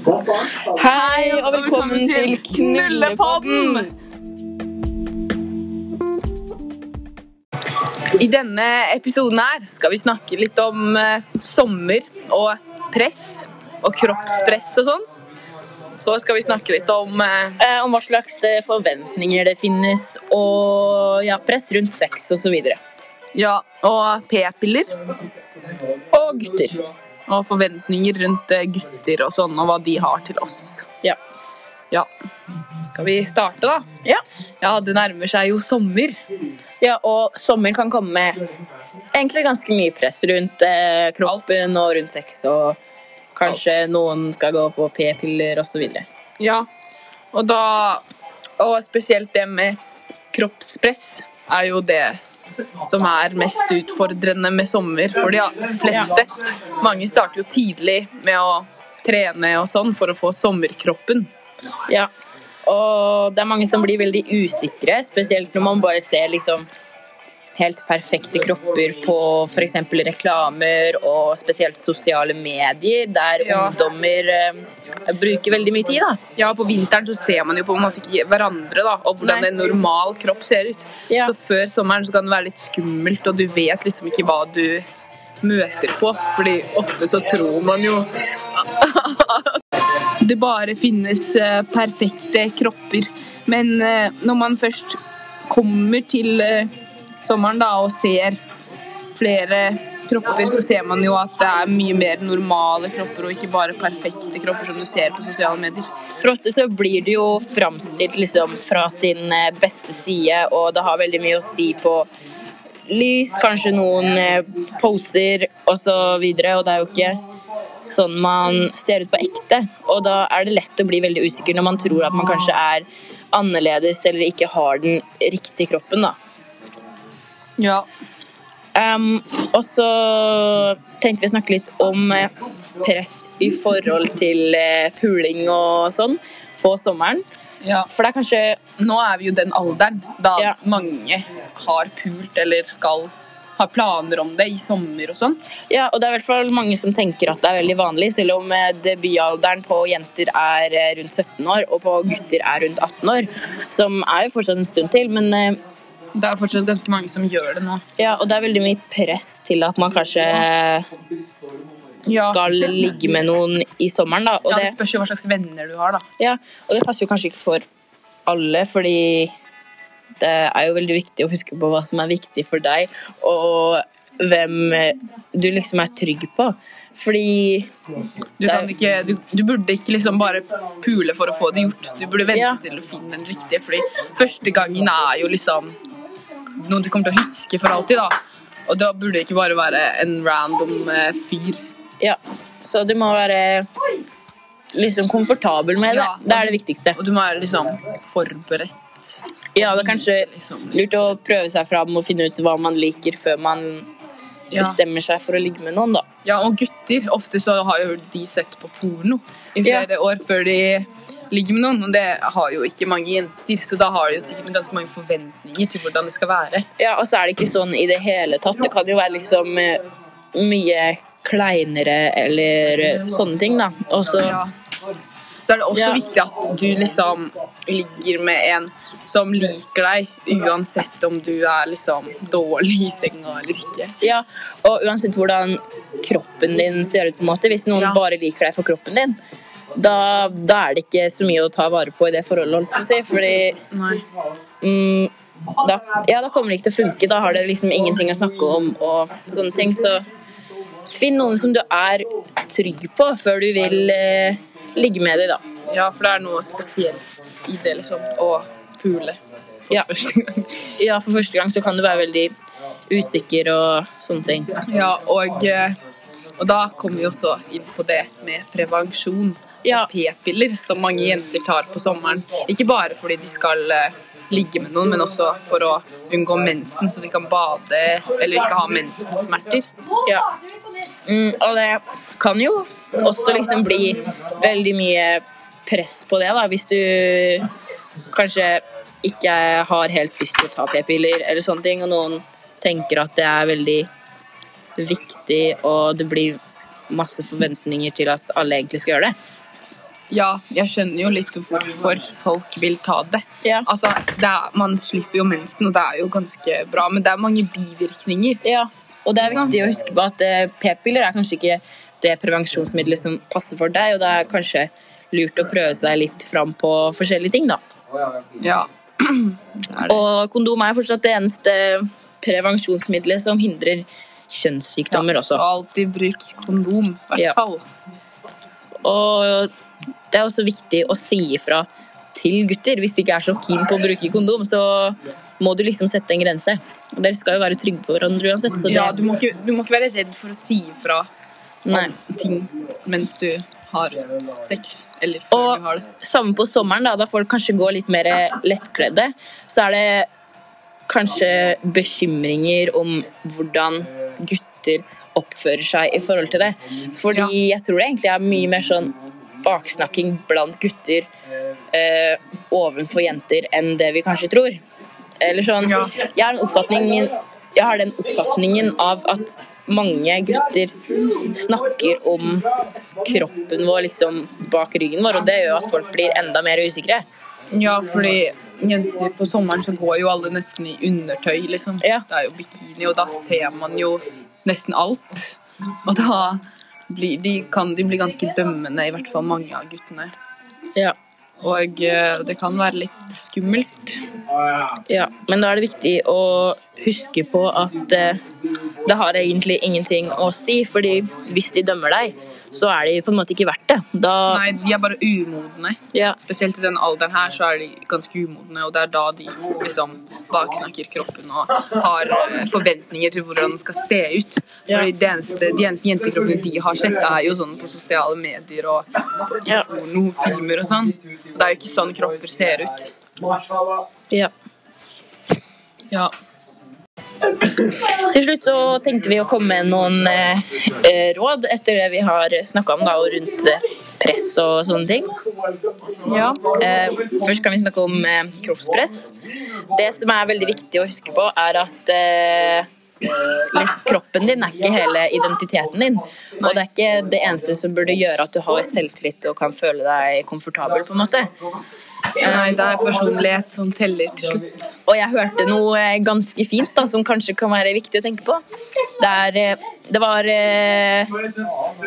Hei og velkommen til Knullepodden! I denne episoden her skal vi snakke litt om eh, sommer og press og kroppspress og sånn. Så skal vi snakke litt om eh, Eh, om hva slags eh, forventninger det finnes, og ja, press rundt sex osv. ja, og p-piller Og gutter. Og forventninger rundt eh, gutter og sånn, og hva de har til oss. Ja. Ja. Skal vi starte, da? Ja. Ja, det nærmer seg jo sommer. ja, og sommer kan komme med egentlig ganske mye press rundt eh, kroppen og rundt sex, og kanskje noen skal gå på p-piller osv. Ja, og da Og spesielt det med kroppspress er jo det som er mest utfordrende med sommer for de fleste. Mange starter jo tidlig med å trene og sånn for å få sommerkroppen. Ja. Og det er mange som blir veldig usikre, spesielt når man bare ser liksom helt perfekte kropper på f.eks. reklamer og spesielt sosiale medier, der Ja. ungdommer eh, bruker veldig mye tid. da. Ja, på vinteren så ser man jo på om man ikke hverandre da, og hvordan Nei. en normal kropp ser ut. Ja. Så før sommeren så kan det være litt skummelt, og du vet liksom ikke hva du møter på, fordi ofte så tror man jo det bare finnes eh, perfekte kropper. Men eh, når man først kommer til eh, sommeren da, og ser flere kropper, så ser man jo at det er mye mer normale kropper, og ikke bare perfekte kropper som du ser på sosiale medier. For ofte så blir det jo framstilt liksom fra sin eh, beste side, og det har veldig mye å si på lys, kanskje noen eh, poser osv., og det er jo ikke sånn man ser ut på ekte. Og da er det lett å bli veldig usikker når man tror at man kanskje er annerledes eller ikke har den riktige kroppen, da. Ja. Um, og så tenkte vi å snakke litt om eh, press i forhold til eh, puling og sånn på sommeren. ja. For det er kanskje Nå er vi jo den alderen da Ja. mange har pult eller skal ha planer om det i sommer og sånn. Ja, og det er i hvert fall mange som tenker at det er veldig vanlig, selv om eh, debutalderen på jenter er rundt 17 år, og på gutter er rundt 18 år. Som er jo fortsatt en stund til, men Det er fortsatt ganske mange som gjør det nå. ja, og det er veldig mye press til at man kanskje skal ligge med noen i sommeren, da. Og Ja, det spørs jo hva slags venner du har, da. ja, og det passer jo kanskje ikke for alle, fordi det er jo veldig viktig å huske på hva som er viktig for deg, og hvem du liksom er trygg på. Fordi Du, kan ikke, du, du burde ikke liksom bare pule for å få det gjort. Du burde vente Ja. til du finner den riktige, fordi første gangen er jo liksom noe du kommer til å huske for alltid, da. Og da burde det ikke bare være en random eh, fyr. Ja, så du må være liksom komfortabel med det. Ja, det er det viktigste. Og du må være liksom forberedt. Ja, det er kanskje Liksom. lurt å prøve seg fram og finne ut hva man liker før man Ja. bestemmer seg for å ligge med noen, da. Ja, og gutter, ofte så har jo de sett på porno i Ja. flere år før de ligger med noen, og det har jo ikke mange jenter, så da har de jo sikkert ganske mange forventninger til hvordan det skal være. Ja, og så er det ikke sånn i det hele tatt. Det kan jo være liksom eh, mye kleinere eller sånne ting, da. Og så Ja. Så er det også Ja. viktig at du liksom ligger med en som liker deg, uansett om du er liksom dårlig i senga eller ikke. Ja, og uansett hvordan kroppen din ser ut, på en måte, hvis noen Ja. bare liker deg for kroppen din, da, da er det ikke så mye å ta vare på i det forholdet, holdt på å si. Fordi mm, da, ja, da kommer det ikke til å funke. Da har dere liksom ingenting å snakke om og sånne ting. Så finn noen som du er trygg på før du vil eh, ligge med dem, da. Ja, for det er noe spesielt i det, liksom, å pule for Ja. første gang. Ja, for første gang så kan du være veldig usikker og sånne ting. Ja, og, eh, og da kommer vi også inn på det med prevensjon. Ja. P-piller som mange jenter tar på sommeren. Ikke bare fordi de skal eh, ligge med noen, men også for å unngå mensen, så de kan bade eller ikke ha mensensmerter. Ja. Mm, og det kan jo også liksom bli veldig mye press på det, da, hvis du kanskje ikke har helt lyst til å ta p-piller eller sånne ting, og noen tenker at det er veldig viktig, og det blir masse forventninger til at alle egentlig skal gjøre det. Ja, jeg skjønner jo litt hvorfor folk vil ta det. Ja. Altså, det er, Man slipper jo mensen, og det er jo ganske bra, men det er mange bivirkninger. Ja, og det er viktig å huske på at eh, p-piller er kanskje ikke det prevensjonsmiddelet som passer for deg, og det er kanskje lurt å prøve seg litt fram på forskjellige ting, da. Ja. Det det. Og kondom er fortsatt det eneste prevensjonsmiddelet som hindrer kjønnssykdommer ja, også. alltid bruk kondom, i hvert Ja. fall. Og det er også viktig å si ifra til gutter. Hvis de ikke er så keen på å bruke kondom, så må du liksom sette en grense. Og dere skal jo være trygge på hverandre uansett, så det Ja, du må, ikke, du må ikke være redd for å si ifra om ting mens du har sex, eller før Og du har det. samme på sommeren, da, da folk kanskje går litt mer lettkledde, så er det kanskje bekymringer om hvordan gutter oppfører seg i forhold til det. Fordi jeg tror det egentlig er mye mer sånn baksnakking blant gutter eh, ovenfor jenter enn det vi kanskje tror. Eller sånn Jeg har, den oppfatningen, har den oppfatningen av at mange gutter snakker om kroppen vår liksom bak ryggen vår, og det gjør at folk blir enda mer usikre. Ja, fordi jenter på sommeren så går jo alle nesten i undertøy, liksom. Ja. Det er jo bikini, og da ser man jo nesten alt. Og da blir de, kan de blir ganske dømmende, i hvert fall mange av guttene. Ja. Og eh, det kan være litt skummelt. Ja, men da er det viktig å huske på at eh, det har egentlig ingenting å si, fordi hvis de dømmer deg, så er de på en måte ikke verdt det. Da Nei, de er bare umodne. Ja, Spesielt i den alderen her så er de ganske umodne, og det er da de liksom baksnakker kroppen og har eh, forventninger til hvordan den skal se ut. Ja. Fordi det eneste, De eneste jentekroppene de har sett, er jo sånn på sosiale medier og Ja. pornofilmer og sånn. Det er jo ikke sånn kropper ser ut. ja. Ja. Til slutt så tenkte vi å komme med noen eh, råd etter det vi har snakka om da, og rundt eh, press og sånne ting. ja. Eh, først kan vi snakke om eh, kroppspress. Det som er veldig viktig å huske på, er at eh, kroppen din er ikke hele identiteten din. Og det er ikke det eneste som burde gjøre at du har selvtillit og kan føle deg komfortabel. på en måte. Nei, det er personlighet som teller til slutt. Og jeg hørte noe eh, ganske fint da, som kanskje kan være viktig å tenke på. Det, er, eh, det, var, eh,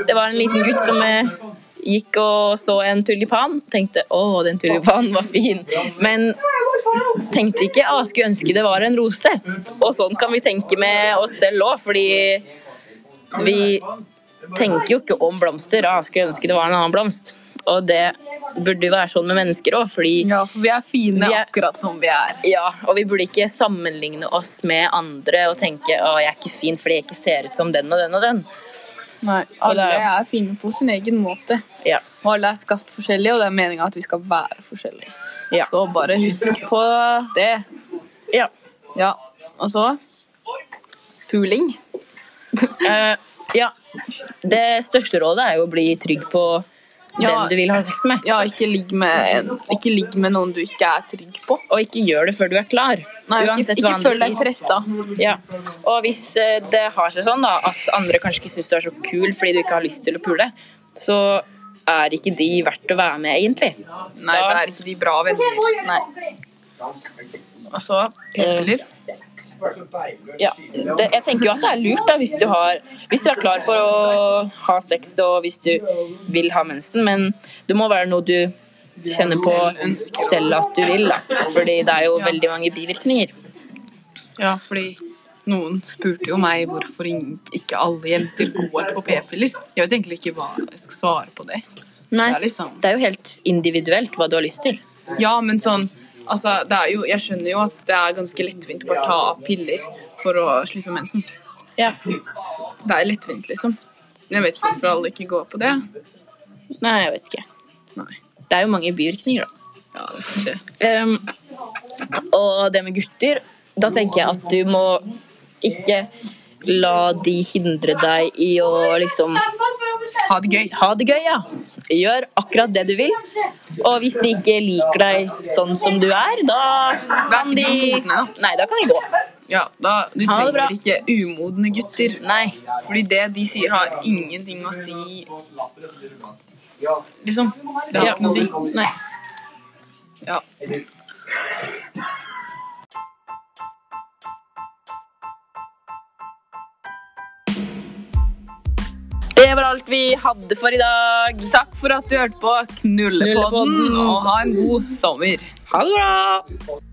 det var en liten gutt som gikk og så en tulipan. Tenkte 'å, den tulipanen var fin'. Men tenkte ikke 'å, skulle ønske det var en rose'. Og sånn kan vi tenke med oss selv òg, fordi vi tenker jo ikke om blomster. 'Å, skulle ønske det var en annen blomst'. Og det burde jo være sånn med mennesker òg, fordi Ja, for vi er fine Vi er- akkurat som vi er. ja, og vi burde ikke sammenligne oss med andre og tenke å, jeg er ikke fin fordi jeg ikke ser ut som den og den og den. Nei, alle er- fine på sin egen måte. Ja. Og alle er skapt forskjellige, og det er meninga at vi skal være forskjellige. Ja. Så bare husk på det. ja. Ja. Og så Puling. uh, ja. Det største rådet er jo å bli trygg på Ja. den du vil ha sex med. Ja, ikke ligg med, ikke ligg med noen du ikke er trygg på. Og ikke gjør det før du er klar. Nei, ikke, Uansett ikke andre føl deg pressa. Ja. Og hvis eh, det har seg sånn da, at andre kanskje ikke syns du er så kul fordi du ikke har lyst til å pule, så er ikke de verdt å være med, egentlig. Nei, det er ikke de bra venner. Nei. Og så p-piller. Ja. Det, jeg tenker jo at det er lurt da, hvis du, har, hvis du er klar for å ha sex og hvis du vil ha mensen, men det må være noe du kjenner på selv at du vil. Da. Fordi det er jo veldig mange bivirkninger. Ja, fordi noen spurte jo meg hvorfor ikke alle jenter går på p-piller. Jeg vet egentlig ikke hva jeg skal svare på det. Nei, Det er liksom det er jo helt individuelt hva du har lyst til. Ja, men sånn Altså, det jo Jeg skjønner jo at det er ganske lettvint å bare ta piller for å slippe mensen. Ja. Det er lettvint, liksom. Men jeg vet ikke hvorfor alle ikke går på det. Nei, jeg vet ikke. Nei. Det er jo mange bivirkninger, da. Ja, det er Ehm, og det med gutter, da tenker jeg at du må ikke la de hindre deg i å liksom Ha det gøy. ha det gøy, ja. Gjør akkurat det du vil. Og hvis de ikke liker deg sånn som du er, da kan de. Nei, da kan de gå. Ja, da, du trenger ikke umodne gutter. Nei. Fordi det de sier, har ingenting å si Liksom. Det har ikke noe å si. Nei. Ja. Det var alt vi hadde for i dag. Takk for at du hørte på Knullepodden, Knullepodden. og ha en god sommer. Ha det bra!